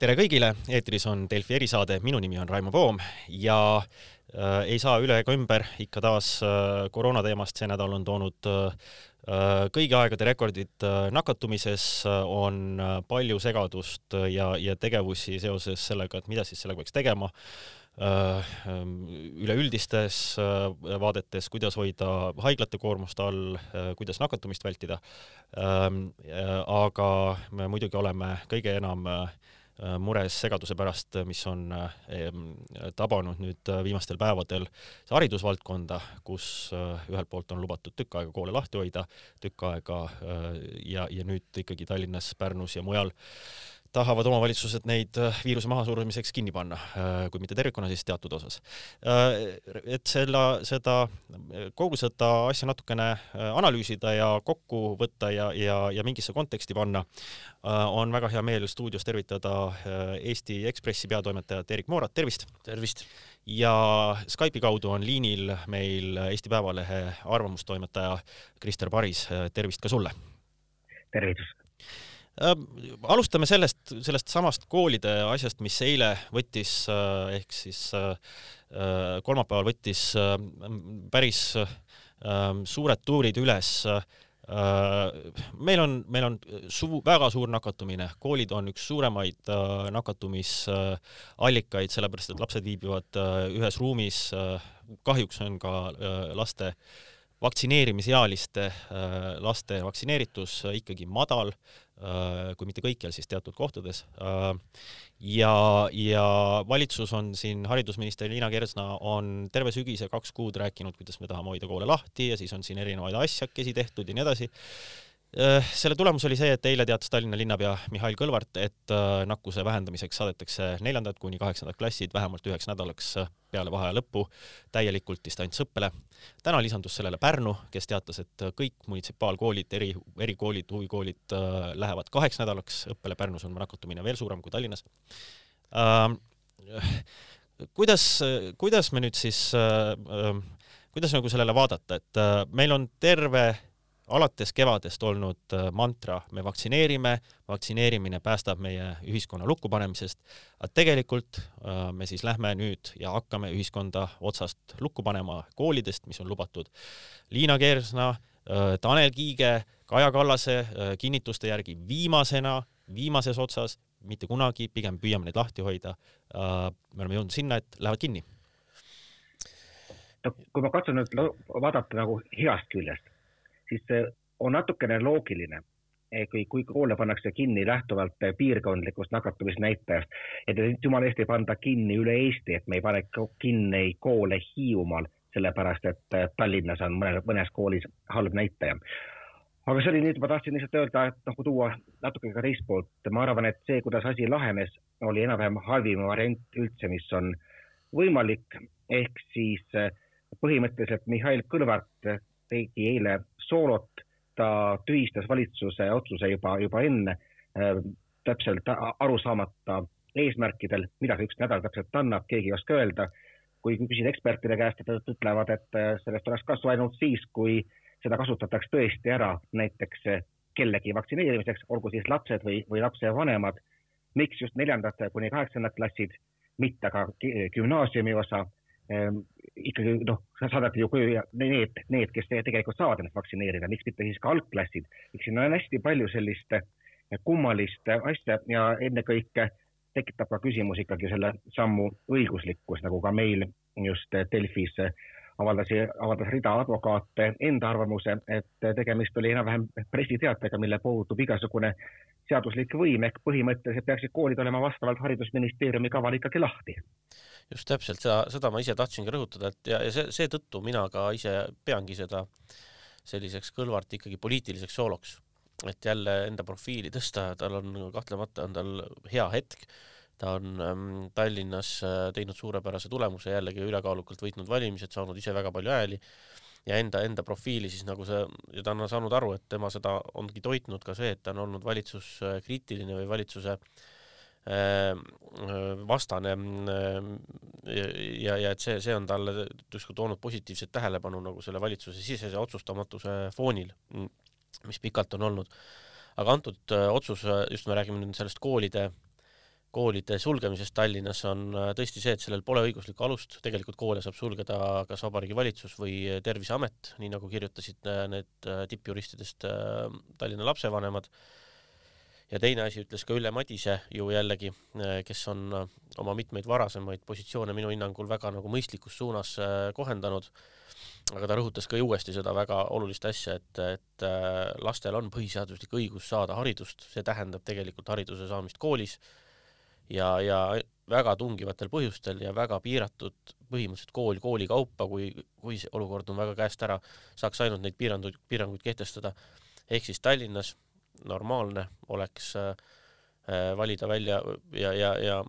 tere kõigile, eetris on Delfi erisaade, minu nimi on Raimo Voom ja äh, ei saa üle ega ümber ikka taas äh, koroona teemast, see nädal on toonud äh, kõigi aegade rekordid äh, nakatumises, on äh, palju segadust ja, ja tegevusi seoses sellega, et mida siis sellega peaks tegema äh,, üleüldistes äh, vaadetes, kuidas hoida haiglate koormust all äh,, kuidas nakatumist vältida ähm,. Äh, aga me muidugi oleme kõige enam äh, Äh, mures segaduse pärast, mis on äh, tabanud nüüd äh, viimastel päevadel haridusvaldkonda, kus ühelt poolt on lubatud tükk aega koole lahti hoida, tükk aega ja, ja nüüd ikkagi Tallinnas, Pärnus ja mujal tahavad omavalitsused neid äh, viiruse mahasurumiseks kinni panna, äh, kui mitte tervikuna, siis teatud osas. Äh, et selle, seda, kogu seda asja natukene analüüsida ja kokku võtta ja, ja, ja mingisse konteksti panna, on väga hea meel stuudios tervitada Eesti Ekspressi peatoimetajat Erik Moorat, tervist! tervist! ja Skype'i kaudu on liinil meil Eesti Päevalehe arvamustoimetaja Krister Paris, tervist ka sulle! tervitus! Äh, alustame sellest, sellest samast koolide asjast, mis eile võttis äh, ehk siis äh, kolmapäeval võttis päris suured tuurid üles. meil on, meil on suu-, väga suur nakatumine, koolid on üks suuremaid nakatumisallikaid, sellepärast et lapsed viibivad ühes ruumis. kahjuks on ka laste vaktsineerimisealiste laste vaktsineeritus ikkagi madal kui mitte kõikjal, siis teatud kohtades. Äh, ja, ja valitsus on siin, haridusminister Liina Kersna on terve sügise kaks kuud rääkinud, kuidas me tahame hoida koole lahti ja siis on siin erinevaid asjakesi tehtud ja nii edasi Äh, selle tulemus oli see, et eile teatas Tallinna linnapea Mihhail Kõlvart, et äh, nakkuse vähendamiseks saadetakse neljandad kuni kaheksandad klassid vähemalt üheks nädalaks äh, peale vaheaja lõppu täielikult distantsõppele. täna lisandus sellele Pärnu, kes teatas, et kõik munitsipaalkoolid, eri, erikoolid, huvikoolid lähevad kaheks nädalaks õppele, Pärnus on nakatumine veel suurem kui Tallinnas ähm,. kuidas, kuidas me nüüd siis äh,, kuidas nagu sellele vaadata, et äh, meil on terve alates kevadest olnud äh, mantra, me vaktsineerime, vaktsineerimine päästab meie ühiskonna lukkupanemisest, aga tegelikult äh, me siis lähme nüüd ja hakkame ühiskonda otsast lukku panema koolidest, mis on lubatud. Liina Kersna, äh, Tanel Kiige, Kaja Kallase kinnituste järgi viimasena, viimases otsas, mitte kunagi, pigem püüame neid lahti hoida. me oleme jõudnud sinna, et lähevad kinni. no kui ma katsun nüüd vaadata nagu heast küljest siis see on natukene loogiline, kui, kui koole pannakse kinni lähtuvalt piirkondlikust nakatumisnäitajast, et jumala eest ei panda kinni üle Eesti, et me ei pane kinni koole Hiiumaal, sellepärast et Tallinnas on mõne, mõnes koolis halb näitaja. Aga see oli nüüd, ma tahtsin lihtsalt öelda, et noh, tuua natuke ka teist poolt, ma arvan, et see, kuidas asi lahenes, oli enam-vähem halvim variant üldse, mis on võimalik, ehk siis põhimõtteliselt Mihhail Kõlvart tegi eile soolot, ta tühistas valitsuse otsuse juba, juba enne äh, täpselt aru saamata eesmärkidel, mida see üks nädal täpselt annab, keegi ei oska öelda. kui küsida ekspertide käest, nad ütlevad, et äh, sellest oleks kasu ainult siis, kui seda kasutatakse tõesti ära näiteks kellegi vaktsineerimiseks, olgu siis lapsed või, või lapsevanemad. miks just neljandad kuni kaheksandad klassid, mitte ka gümnaasiumi osa ikkagi noh, saadeti ju need, need, kes tegelikult saavad ennast vaktsineerida, miks mitte siis ka algklassid, eks siin on hästi palju sellist kummalist asja ja ennekõike tekitab ka küsimus ikkagi selle sammu õiguslikkus, nagu ka meil just Delfis avaldas, avaldas rida advokaate enda arvamuse, et tegemist oli enam-vähem pressiteatega, mille puudub igasugune seaduslik võim ehk põhimõtteliselt peaksid koolid olema vastavalt Haridusministeeriumi kavale ikkagi lahti. just täpselt seda, seda ma ise tahtsingi rõhutada, et ja, ja see, seetõttu mina ka ise peangi seda selliseks Kõlvarti ikkagi poliitiliseks sooloks, et jälle enda profiili tõsta, tal on kahtlemata on tal hea hetk. Ta on ähm, Tallinnas äh, teinud suurepärase tulemuse, jällegi ülekaalukalt võitnud valimised, saanud ise väga palju hääli ja enda, enda profiili siis nagu see, ja ta on saanud aru, et tema seda ongi toitnud ka see, et ta on olnud valitsuskriitiline või valitsuse äh, vastane äh, ja, ja et see, see on talle justkui toonud positiivset tähelepanu nagu selle valitsuse sisese otsustamatuse foonil, mis pikalt on olnud. aga antud otsus, just me räägime nüüd sellest koolide koolide sulgemisest Tallinnas on tõesti see, et sellel pole õiguslikku alust, tegelikult koole saab sulgeda kas Vabariigi Valitsus või Terviseamet, nii nagu kirjutasid need tippjuristidest Tallinna lapsevanemad. Ja teine asi ütles ka Ülle Madise ju jällegi, kes on oma mitmeid varasemaid positsioone minu hinnangul väga nagu mõistlikus suunas kohendanud. Aga ta rõhutas ka uuesti seda väga olulist asja, et, et äh, lastel on põhiseaduslik õigus saada haridust, see tähendab tegelikult hariduse saamist koolis ja, ja väga tungivatel põhjustel ja väga piiratud põhimõtteliselt kool kooli kaupa, kui, kui see olukord on väga käest ära, saaks ainult neid piiranguid, piiranguid kehtestada. ehk siis Tallinnas normaalne oleks äh, äh valida välja ja, ja, ja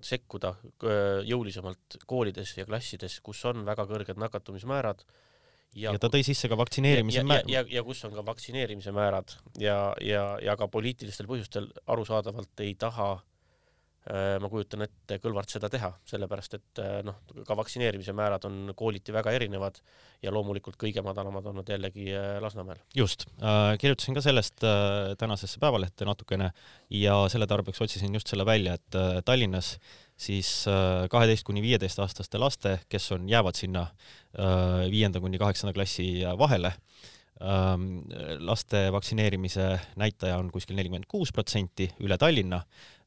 sekkuda äh, jõulisemalt koolides ja klassides, kus on väga kõrged nakatumismäärad. ja, ja ta tõi sisse ka vaktsineerimise määrad. ja, ja, ja, ja kus on ka vaktsineerimise määrad ja, ja, ja ka poliitilistel põhjustel arusaadavalt ei taha Äh, ma kujutan ette, Kõlvart seda teha, sellepärast et äh, noh, ka vaktsineerimise määrad on kooliti väga erinevad ja loomulikult kõige madalamad on nad jällegi äh, Lasnamäel. just äh,, kirjutasin ka sellest äh, tänasesse Päevalehte natukene ja selle tarbeks otsisin just selle välja, et äh, Tallinnas siis kaheteist kuni viieteistaastaste laste, kes on, jäävad sinna viienda kuni kaheksanda klassi vahele, ähm, laste vaktsineerimise näitaja on kuskil nelikümmend kuus protsenti üle Tallinna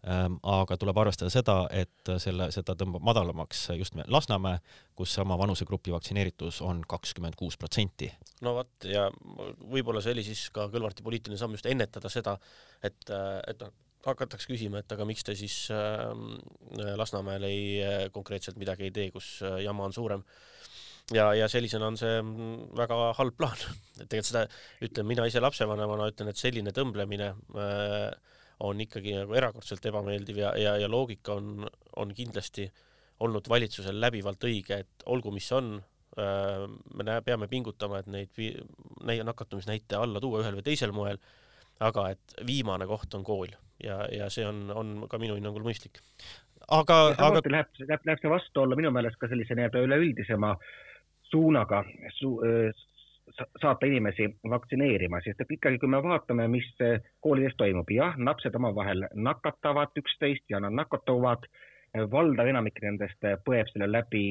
Ehm, aga tuleb arvestada seda, et selle, seda tõmbab madalamaks just Lasnamäe, kus sama vanusegrupi vaktsineeritus on kakskümmend kuus protsenti. no vot, ja võib-olla see oli siis ka Kõlvarti poliitiline samm just ennetada seda, et, et noh, hakataks küsima, et aga miks te siis äh, Lasnamäel ei konkreetselt midagi ei tee, kus jama on suurem ja, ja sellisena on see väga halb plaan. et tegelikult seda ütlen mina ise lapsevanemana, ütlen, et selline tõmblemine äh, on ikkagi nagu erakordselt ebameeldiv ja, ja, ja loogika on, on kindlasti olnud valitsusel läbivalt õige, et olgu, mis on, me näe, peame pingutama, et neid nakatumisnäite alla tuua ühel või teisel moel, aga et viimane koht on kool ja, ja see on, on ka minu hinnangul mõistlik. aga, aga läheb, läheb, läheb see vastuollu minu meelest ka sellise nii-öelda üleüldisema suunaga su, saata inimesi vaktsineerima, sest et ikkagi, kui me vaatame, mis koolides toimub, jah, lapsed omavahel nakatavad üksteist ja nad nakatuvad, valdav enamik nendest põeb selle läbi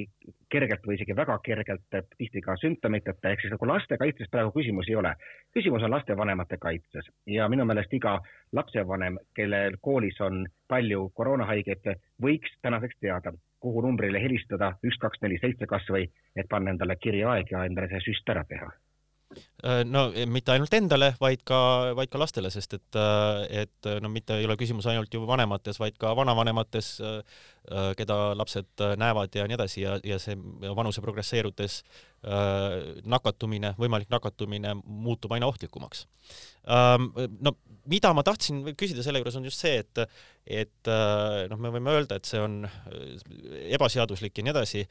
kergelt või isegi väga kergelt, tihti ka sümptomiteta, ehk siis nagu laste kaitses praegu küsimus ei ole. küsimus on lastevanemate kaitses ja minu meelest iga lapsevanem, kellel koolis on palju koroonahaigeid, võiks tänaseks teada, kuhu numbrile helistada, üks, kaks, neli, seitse kasvõi, et panna endale kirjaaeg ja endale see süst ära teha no mitte ainult endale, vaid ka, vaid ka lastele, sest et, äh, et no mitte ei ole küsimus ainult ju vanemates, vaid ka vanavanemates, äh, keda lapsed näevad ja nii edasi ja, ja see vanuse progresseerudes nakatumine, võimalik nakatumine muutub aina ohtlikumaks. Ähm, no mida ma tahtsin küsida selle juures on just see, et, et noh, me võime öelda, et see on ebaseaduslik ja nii edasi,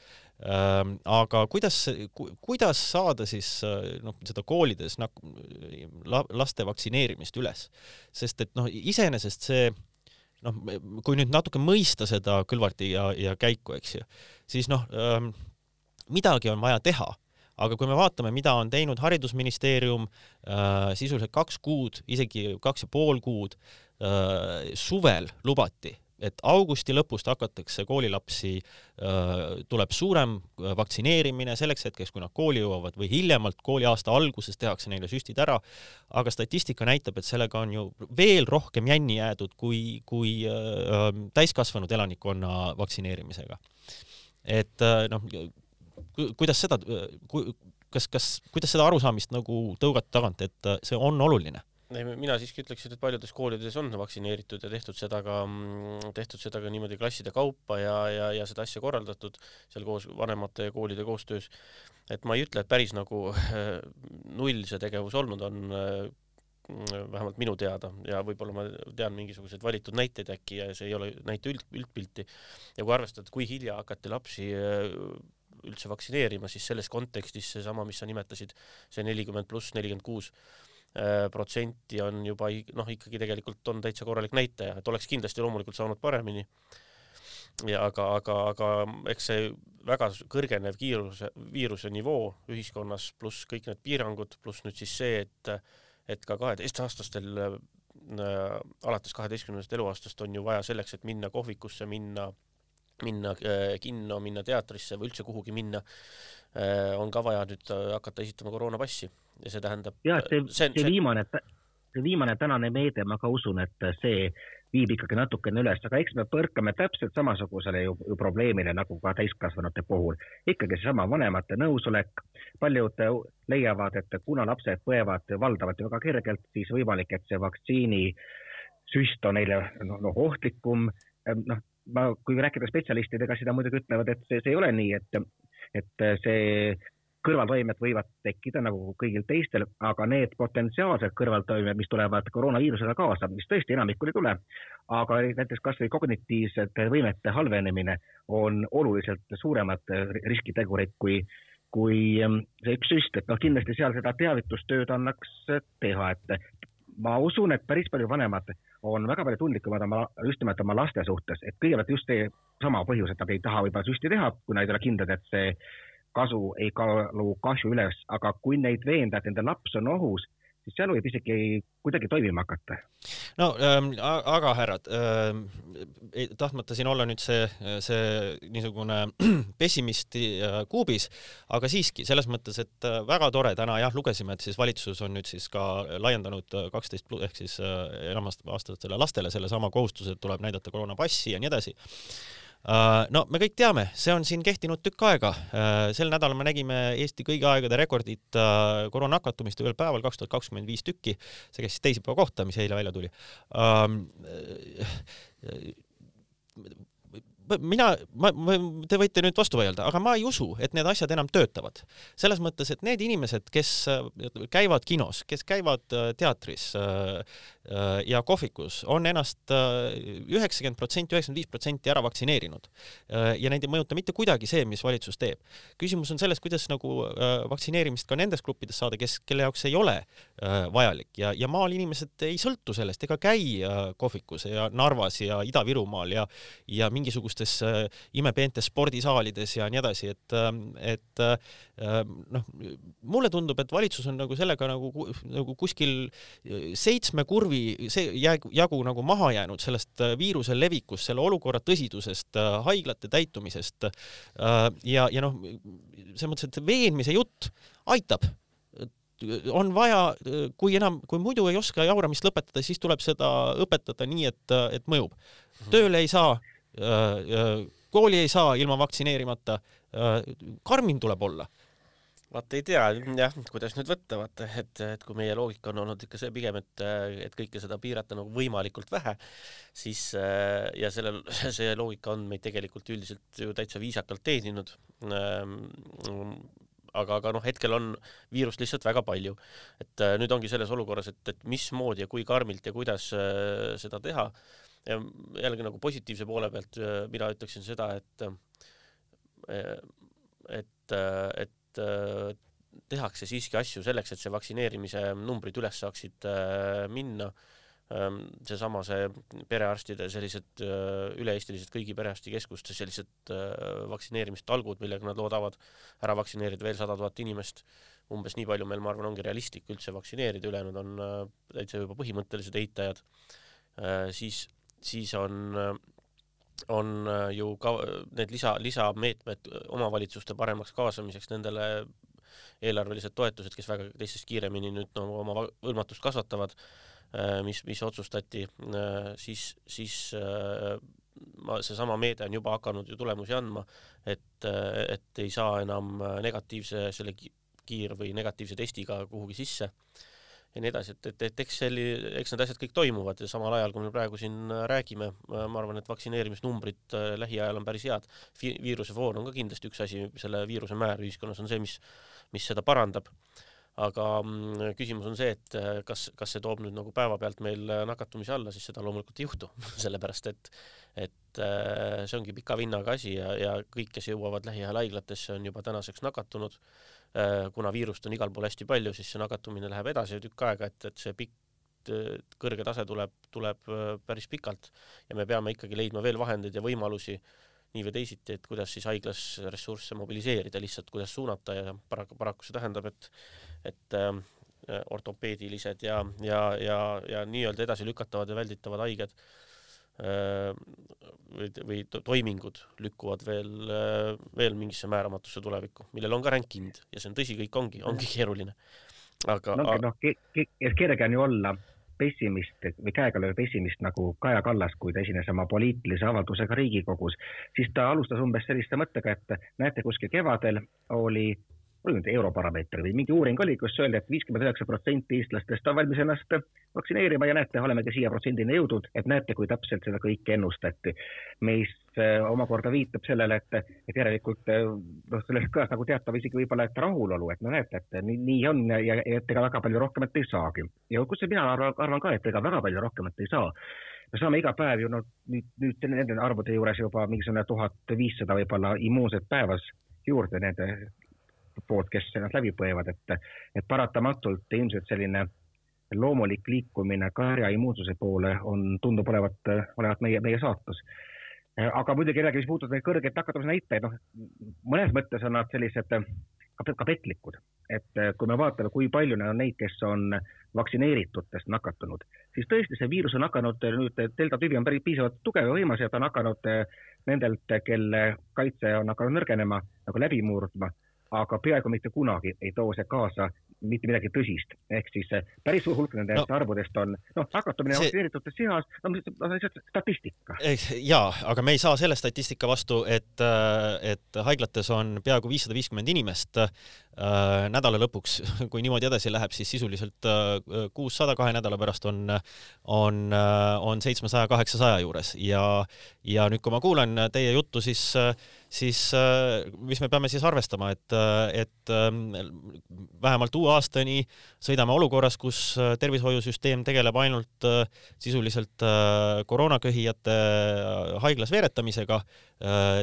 ähm, aga kuidas, kuidas saada siis noh, seda koolides nak-, laste vaktsineerimist üles, sest et noh, iseenesest see noh, kui nüüd natuke mõista seda Kõlvarti ja, ja käiku, eks ju, siis noh ähm,, midagi on vaja teha. Aga kui me vaatame, mida on teinud Haridusministeerium äh, sisuliselt kaks kuud, isegi kaks ja pool kuud äh,, suvel lubati, et augusti lõpust hakatakse koolilapsi tuleb suurem vaktsineerimine selleks hetkeks, kui nad kooli jõuavad või hiljemalt kooliaasta alguses tehakse neile süstid ära, aga statistika näitab, et sellega on ju veel rohkem jänni jäädud kui, kui täiskasvanud elanikkonna vaktsineerimisega. et noh, kuidas seda, kas, kas, kuidas seda arusaamist nagu tõugata tagant, et see on oluline? Mina siiski ütleksin, et paljudes koolides on vaktsineeritud ja tehtud seda ka, tehtud seda ka niimoodi klasside kaupa ja, ja, ja seda asja korraldatud seal koos vanemate ja koolide koostöös. et ma ei ütle, et päris nagu null see tegevus olnud on, vähemalt minu teada ja võib-olla ma tean mingisuguseid valitud näiteid äkki ja see ei ole näite üld, üldpilti. ja kui arvestada, kui hilja hakati lapsi üldse vaktsineerima, siis selles kontekstis seesama, mis sa nimetasid, see nelikümmend pluss nelikümmend kuus äh, protsenti on juba noh, ikkagi tegelikult on täitsa korralik näitaja, et oleks kindlasti loomulikult saanud paremini. ja aga, aga, aga eks see väga kõrgenev kiiruse, viiruse nivoo ühiskonnas, pluss kõik need piirangud, pluss nüüd siis see, et et ka kaheteistaastastel äh, alates kaheteistkümnendast eluaastast on ju vaja selleks, et minna kohvikusse, minna, minna äh, kinno, minna teatrisse või üldse kuhugi minna äh,, on ka vaja nüüd äh, hakata esitama koroonapassi ja see tähendab. ja see, see, see, viimane, see viimane tänane meede, ma ka usun, et see viib ikkagi natukene üles, aga eks me põrkame täpselt samasugusele ju, ju probleemile nagu ka täiskasvanute puhul. ikkagi seesama vanemate nõusolek, paljud leiavad, et kuna lapsed põevad valdavalt väga kergelt, siis võimalik, et see vaktsiini süst on neile noh no, ohtlikum, noh, ma, kui rääkida spetsialistidega, siis nad muidugi ütlevad, et see, see ei ole nii, et, et see kõrvaltoimed võivad tekkida nagu kõigil teistel, aga need potentsiaalsed kõrvaltoimed, mis tulevad koroonaviirusega kaasa, mis tõesti enamikul ei tule, aga näiteks kasvõi kognitiivsete võimete halvenemine on oluliselt suuremad riskitegurid kui, kui ehm, see üks süst, et noh, kindlasti seal seda teavitustööd annaks teha, et ma usun, et päris palju vanemad on väga palju tundlikumad oma, just nimelt oma laste suhtes, et kõigepealt just see sama põhjus, et nad ei taha võib-olla süsti teha, kui nad ei ole kindlad, et see kasu ei kaalu kahju üles, aga kui neid veenda, et nende laps on ohus, siis seal võib isegi kuidagi toimima hakata. no ähm, aga härrad ähm,, tahtmata siin olla nüüd see, see niisugune pessimisti äh, kuubis, aga siiski selles mõttes, et äh, väga tore, täna jah, lugesime, et siis valitsus on nüüd siis ka laiendanud äh, kaksteist ehk siis äh, enamaaastastele lastele sellesama kohustuse, et tuleb näidata koroonapassi ja nii edasi Äh, no me kõik teame, see on siin kehtinud tükk aega. Äh, sel nädalal me nägime Eesti kõigi aegade rekordit äh, koroonakatumiste ühel päeval, kaks tuhat kakskümmend viis tükki. see käis siis teisipäeva kohta, mis eile välja tuli ähm, mina, ma, ma, te võite nüüd vastu vaielda, aga ma ei usu, et need asjad enam töötavad. selles mõttes, et need inimesed, kes äh, käivad kinos, kes käivad äh, teatris äh, ja kohvikus, on ennast üheksakümmend protsenti, üheksakümmend viis protsenti ära vaktsineerinud. ja neid ei mõjuta mitte kuidagi see, mis valitsus teeb. küsimus on selles, kuidas nagu vaktsineerimist ka nendes gruppides saada, kes, kelle jaoks ei ole vajalik ja, ja maal inimesed ei sõltu sellest ega käi kohvikus ja Narvas ja Ida-Virumaal ja, ja mingisugust mingisugustes äh, imepeentes spordisaalides ja nii edasi, et, ähm, et äh, noh, mulle tundub, et valitsus on nagu sellega nagu, nagu kuskil äh, seitsme kurvi see jagu, jagu nagu maha jäänud sellest viiruse levikust, selle olukorra tõsidusest, haiglate täitumisest ja, ja noh, selles mõttes, et veenmise jutt aitab on vaja, kui enam, kui muidu ei oska jauramist lõpetada, siis tuleb seda õpetada nii, et, et mõjub. Mhm. tööle ei saa Äh, äh, kooli ei saa ilma vaktsineerimata. Äh, karmim tuleb olla vaata ei tea jah, kuidas nüüd võtta, vaata, et, et kui meie loogika on olnud ikka see pigem, et, et kõike seda piirata nagu võimalikult vähe, siis ja sellel, see loogika on meid tegelikult üldiselt ju täitsa viisakalt teeninud. Ähm, aga, aga noh, hetkel on viirust lihtsalt väga palju. et nüüd ongi selles olukorras, et, et mismoodi ja kui karmilt ja kuidas seda teha ja jällegi nagu positiivse poole pealt äh, mina ütleksin seda, et äh, et, äh, et tehakse siiski asju selleks, et see vaktsineerimise numbrid üles saaksid minna. Ähm, seesama see perearstide sellised üle-eestilised kõigi perearstikeskuste sellised vaktsineerimistalgud, millega nad loodavad ära vaktsineerida veel sada tuhat inimest, umbes nii palju meil, ma arvan, ongi realistlik üldse vaktsineerida, ülejäänud on täitsa juba põhimõttelised eitajad, siis siis on, on ju ka need lisa, lisameetmed omavalitsuste paremaks kaasamiseks, nendele eelarvelised toetused, kes väga teistest kiiremini nüüd no, oma hõlmatust kasvatavad, mis, mis otsustati, siis, siis ma, seesama meede on juba hakanud ju tulemusi andma, et, et ei saa enam negatiivse selle kiir- või negatiivse testiga kuhugi sisse ja nii edasi, et, et, et eks selli-, eks need asjad kõik toimuvad ja samal ajal, kui me praegu siin äh, räägime, äh, ma arvan, et vaktsineerimisnumbrid äh, lähiajal on päris head. viirusefoon on ka kindlasti üks asi, selle viiruse määr ühiskonnas on see, mis, mis seda parandab. Aga mm, küsimus on see, et kas, kas see toob nüüd nagu päevapealt meil nakatumise alla, siis seda loomulikult ei juhtu sellepärast et, et see ongi pika vinnaga asi ja, ja kõik, kes jõuavad lähiajal haiglatesse, on juba tänaseks nakatunud. Äh, kuna viirust on igal pool hästi palju, siis see nakatumine läheb edasi tükk aega, et, et see pikk kõrge tase tuleb, tuleb äh, päris pikalt. Ja me peame ikkagi leidma veel vahendeid ja võimalusi nii või teisiti, et kuidas siis haiglas ressursse mobiliseerida, lihtsalt kuidas suunata ja paraku, paraku see tähendab, et, et äh, ortopeedilised ja, ja, ja, ja nii-öelda edasilükatavad ja välditavad haiged või, või toimingud lükkuvad veel, veel mingisse määramatusse tulevikku, millel on ka ränk hind ja see on tõsi, kõik ongi, ongi keeruline. aga no, noh, kerge on ju olla pessimist või käegalööv pessimist nagu Kaja Kallas, kui ta esines oma poliitilise avaldusega Riigikogus, siis ta alustas umbes selliste mõttega, et näete, kuskil kevadel oli oli nüüd Europarameeter või mingi uuring oli, kus öeldi et, et viiskümmend üheksa protsenti eestlastest on valmis ennast vaktsineerima ja näete, olemegi siia protsendini jõudnud, et näete, kui täpselt seda kõike ennustati. mis äh, omakorda viitab sellele, et, et järelikult äh, noh, sellest kõlas nagu teatav isegi võib-olla, et rahulolu, et no näete, et nii, nii on ja, ja et ega väga palju rohkemat ei saagi. ja kus mina arvan, arvan ka, et ega väga palju rohkemat ei saa me saame iga päev ju noh, nüüd, nüüd nende arvude juures juba mingisugune tuhat viissada võib-olla immuunset päevas juurde nende poolt, kes ennast läbi põevad, et, et paratamatult ilmselt selline loomulik liikumine karja immuunsuse poole on, tundub olevat, olevat meie, meie saatus. aga muidugi jällegi, mis puudutab neid kõrgeid nakatumisnäitajaid, noh, mõnes mõttes on nad sellised ka, petlikud, et kui me vaatame, kui palju on neid, kes on vaktsineeritutest nakatunud, siis tõesti see viirus on hakanud nüüd, delta tüvi on päris piisavalt tugev ja võimas ja ta on hakanud nendelt, kelle kaitse on hakanud nõrgenema, nagu läbi murdma aga peaaegu mitte kunagi ei too see kaasa mitte midagi tõsist, ehk siis eh, päris suur hulk nendest no, arvudest on noh, nakatumine see... vaktsineeritute seas, no lihtsalt statistika. jaa, aga me ei saa selle statistika vastu, et, eh, et haiglates on peaaegu viissada viiskümmend inimest äh, nädala lõpuks, kui niimoodi edasi läheb, siis sisuliselt kuussada äh, kahe nädala pärast on, on, on seitsmesaja, kaheksasaja juures ja, ja nüüd, kui ma kuulan teie juttu, siis äh, siis äh, mis me peame siis arvestama, et, äh, et vähemalt uue aastani sõidame olukorras, kus äh, tervishoiusüsteem tegeleb ainult sisuliselt koroonaköhijate haiglas veeretamisega.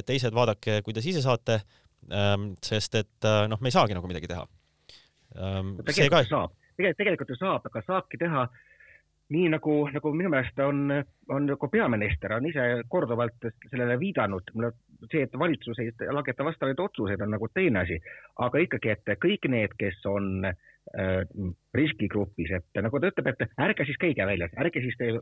teised vaadake, kuidas ise saate. Ähm, sest et noh, me ei saagi nagu midagi teha. Ähm, tegelikult ka... saab, tegelikult, tegelikult ju saab, aga saabki teha nii nagu, nagu minu meelest on, on nagu peaminister on ise korduvalt sellele viidanud, see, et valitsus ei langeta vastavaid otsuseid, on nagu teine asi, aga ikkagi, et kõik need, kes on äh, riskigrupis, et nagu ta ütleb, et ärge siis käige väljas, ärge siis te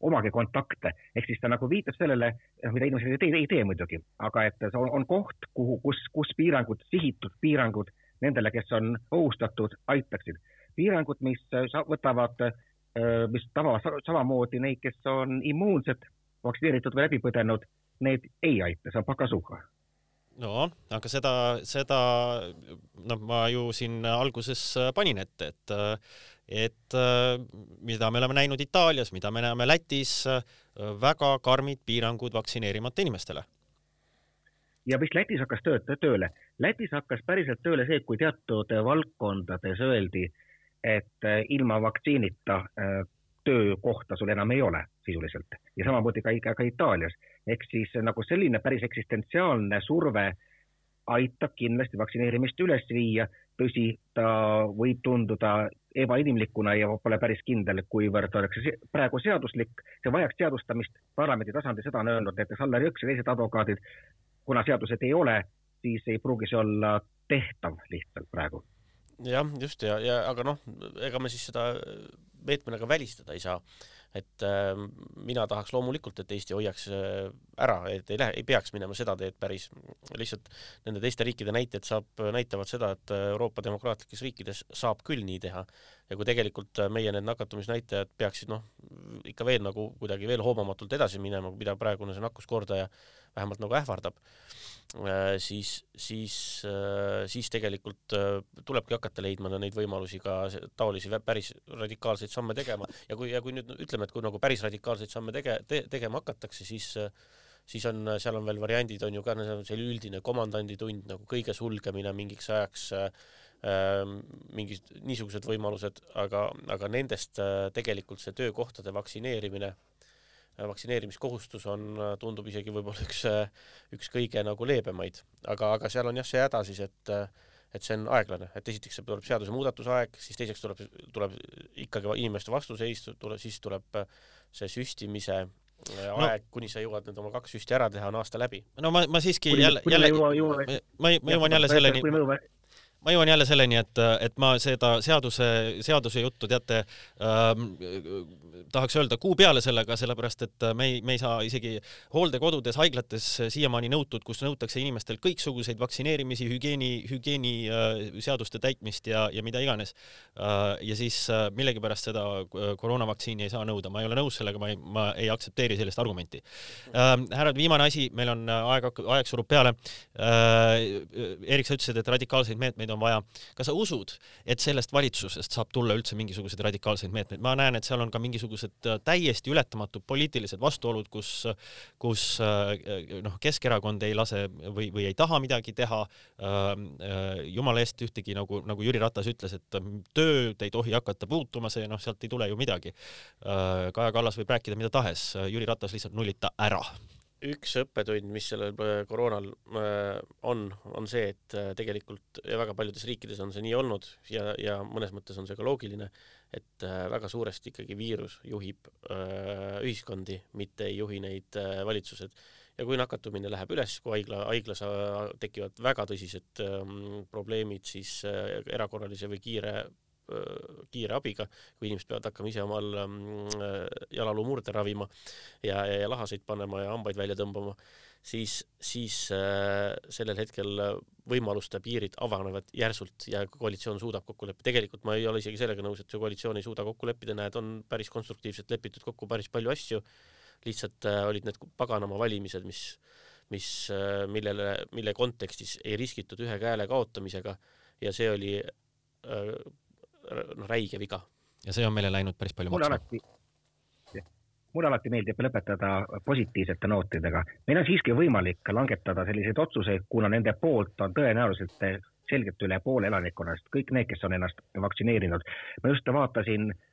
omage kontakte, ehk siis ta nagu viitab sellele, noh, mida inimesed ei tee, ei tee muidugi, aga et see on, on koht, kuhu, kus, kus piirangud, sihitud piirangud nendele, kes on ohustatud, aitaksid. piirangud, mis võtavad, äh, mis tabavad samamoodi neid, kes on immuunsed, vaktsineeritud või läbi põdenud need ei aita, see on pakasuga no aga seda, seda noh, ma ju siin alguses panin ette, et et mida me oleme näinud Itaalias, mida me näeme Lätis, väga karmid piirangud vaktsineerimata inimestele. ja mis Lätis hakkas tööd, tööle? Lätis hakkas päriselt tööle see, kui teatud valdkondades öeldi, et ilma vaktsiinita töökohta sul enam ei ole sisuliselt ja samamoodi ka, ka Itaalias. ehk siis nagu selline päris eksistentsiaalne surve aitab kindlasti vaktsineerimist üles viia, tõsi, ta võib tunduda ebainimlikuna ja pole päris kindel, kuivõrd oleks see praegu seaduslik, see vajaks seadustamist. Parlamendi tasandil, seda on öelnud näiteks Allar Jõks ja teised advokaadid, kuna seadused ei ole, siis ei pruugi see olla tehtav lihtsalt praegu. Jah, just ja, ja aga noh, ega me siis seda meetmena ka välistada ei saa. Et äh, mina tahaks loomulikult, et Eesti hoiaks äh, ära, et ei lähe, ei peaks minema seda teed päris, lihtsalt nende teiste riikide näited saab, näitavad seda, et Euroopa demokraatlikes riikides saab küll nii teha. Ja kui tegelikult meie need nakatumisnäitajad peaksid noh, ikka veel nagu kuidagi veel hoomamatult edasi minema, mida praegune see nakkuskordaja vähemalt nagu ähvardab, äh, siis, siis, äh, siis tegelikult äh, tulebki hakata leidma neid võimalusi ka taolisi päris radikaalseid samme tegema. Ja kui, ja kui nüüd ütleme, et kui nagu päris radikaalseid samme tege- te,, tegema hakatakse, siis siis on, seal on veel variandid, on ju ka selline üldine komandanditund nagu kõige sulgemine mingiks ajaks äh,, mingid niisugused võimalused, aga, aga nendest äh, tegelikult see töökohtade vaktsineerimine vaktsineerimiskohustus on, tundub isegi võib-olla üks, üks kõige nagu leebemaid, aga, aga seal on jah see häda siis, et et see on aeglane, et esiteks tuleb seadusemuudatuse aeg, siis teiseks tuleb, tuleb ikkagi inimeste vastuseis, tuleb, siis tuleb see süstimise aeg no,, kuni sa jõuad nüüd oma kaks süsti ära teha, on aasta läbi. no ma, ma siiski kuni, jälle, jälle, ma, ma jõuan jälle selleni ma jõuan jälle selleni, et, et ma seda seaduse, seaduse juttu, teate ähm,, tahaks öelda kuu peale sellega, sellepärast et me ei, me ei saa isegi hooldekodudes, haiglates siiamaani nõutud, kus nõutakse inimestel kõiksuguseid vaktsineerimisi, hügieeni, hügieeniseaduste äh, täitmist ja, ja mida iganes äh,. ja siis äh, millegipärast seda äh, koroonavaktsiini ei saa nõuda, ma ei ole nõus sellega, ma ei, ma ei aktsepteeri sellist argumenti äh,. härrad, viimane asi, meil on aeg, aeg surub peale äh,. Erik, sa ütlesid, et radikaalseid meetmeid meetmeid on vaja. kas sa usud, et sellest valitsusest saab tulla üldse mingisuguseid radikaalseid meetmeid? ma näen, et seal on ka mingisugused äh, täiesti ületamatud poliitilised vastuolud, kus, kus äh, noh, Keskerakond ei lase või, või ei taha midagi teha. Ähm, äh, jumala eest ühtegi nagu, nagu Jüri Ratas ütles, et tööd ei tohi hakata puutuma, see noh, sealt ei tule ju midagi. Kaja Kallas võib rääkida mida tahes, Jüri Ratas lihtsalt nullib ta ära üks õppetund, mis sellel äh, koroonal äh, on, on see, et äh, tegelikult väga paljudes riikides on see nii olnud ja, ja mõnes mõttes on see ka loogiline, et väga suuresti ikkagi viirus juhib ühiskondi, mitte ei juhi neid valitsused. ja kui nakatumine läheb üles, kui haigla, haiglas tekivad väga tõsised ähm, probleemid, siis erakorralise või kiire kiire abiga, kui inimesed peavad hakkama ise omal mm, äh, jalaluu murde ravima ja, ja, ja lahaseid panema ja hambaid välja tõmbama, siis, siis äh, sellel hetkel võimaluste piirid avanevad järsult ja koalitsioon suudab kokku leppida. tegelikult ma ei ole isegi sellega nõus, et see koalitsioon ei suuda kokku leppida, näed, on päris konstruktiivselt lepitud kokku päris palju asju, lihtsalt äh, olid need paganama valimised, mis mis, äh, millele, mille kontekstis ei riskitud ühe käele kaotamisega ja see oli äh, noh, räige viga. ja see on meile läinud päris palju mulle maksma. mulle alati meeldib lõpetada positiivsete nootidega. meil on siiski võimalik langetada selliseid otsuseid, kuna nende poolt on tõenäoliselt selgelt üle poole elanikkonnast, kõik need, kes on ennast vaktsineerinud. ma just vaatasin äh,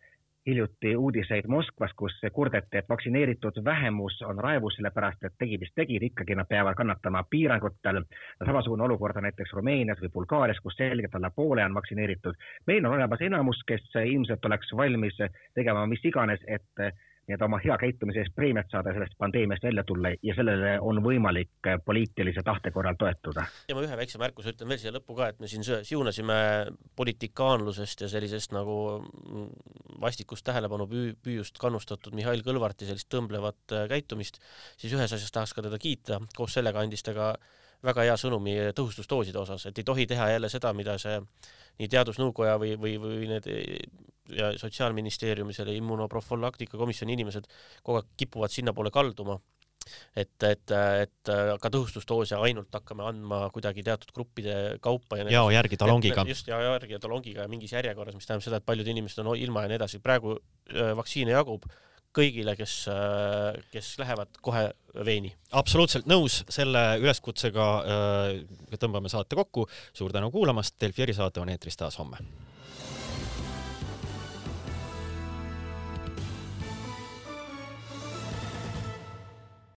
hiljuti uudiseid Moskvas, kus kurdeti, et vaktsineeritud vähemus on raevus sellepärast, et tegid, mis tegid, ikkagi nad peavad kannatama piirangutel. samasugune olukord on näiteks Rumeenias või Bulgaarias, kus selgelt alla poole on vaktsineeritud. meil on olemas enamus, kes ilmselt oleks valmis tegema mis iganes, et nii-öelda oma hea käitumise eest preemiat saada sellest pandeemiast välja tulla ja sellele on võimalik poliitilise tahte korral toetuda. ja ma ühe väikse märkuse ütlen veel siia lõppu ka, et me siin siunasime politikaanlusest ja sellisest nagu vastikust tähelepanu püü-, püüust kannustatud Mihhail Kõlvarti sellist tõmblevat äh, käitumist, siis ühes asjas tahaks ka teda kiita, koos sellega andis ta ka väga hea sõnumi tõhustusdooside osas, et ei tohi teha jälle seda, mida see nii Teadusnõukoja või, või, või need ja Sotsiaalministeeriumi selle immunoprofülaktika komisjoni inimesed kogu aeg kipuvad sinnapoole kalduma, et, et, et ka tõhustusdoose ainult hakkame andma kuidagi teatud gruppide kaupa ja jao järgi talongiga. just, jao järgi ja talongiga ja mingis järjekorras, mis tähendab seda, et paljud inimesed on ilma ja nii edasi. praegu äh, vaktsiine jagub kõigile, kes, äh, kes lähevad kohe veeni. absoluutselt nõus, selle üleskutsega äh, tõmbame saate kokku. suur tänu kuulamast, Delfi erisaade on eetris taas homme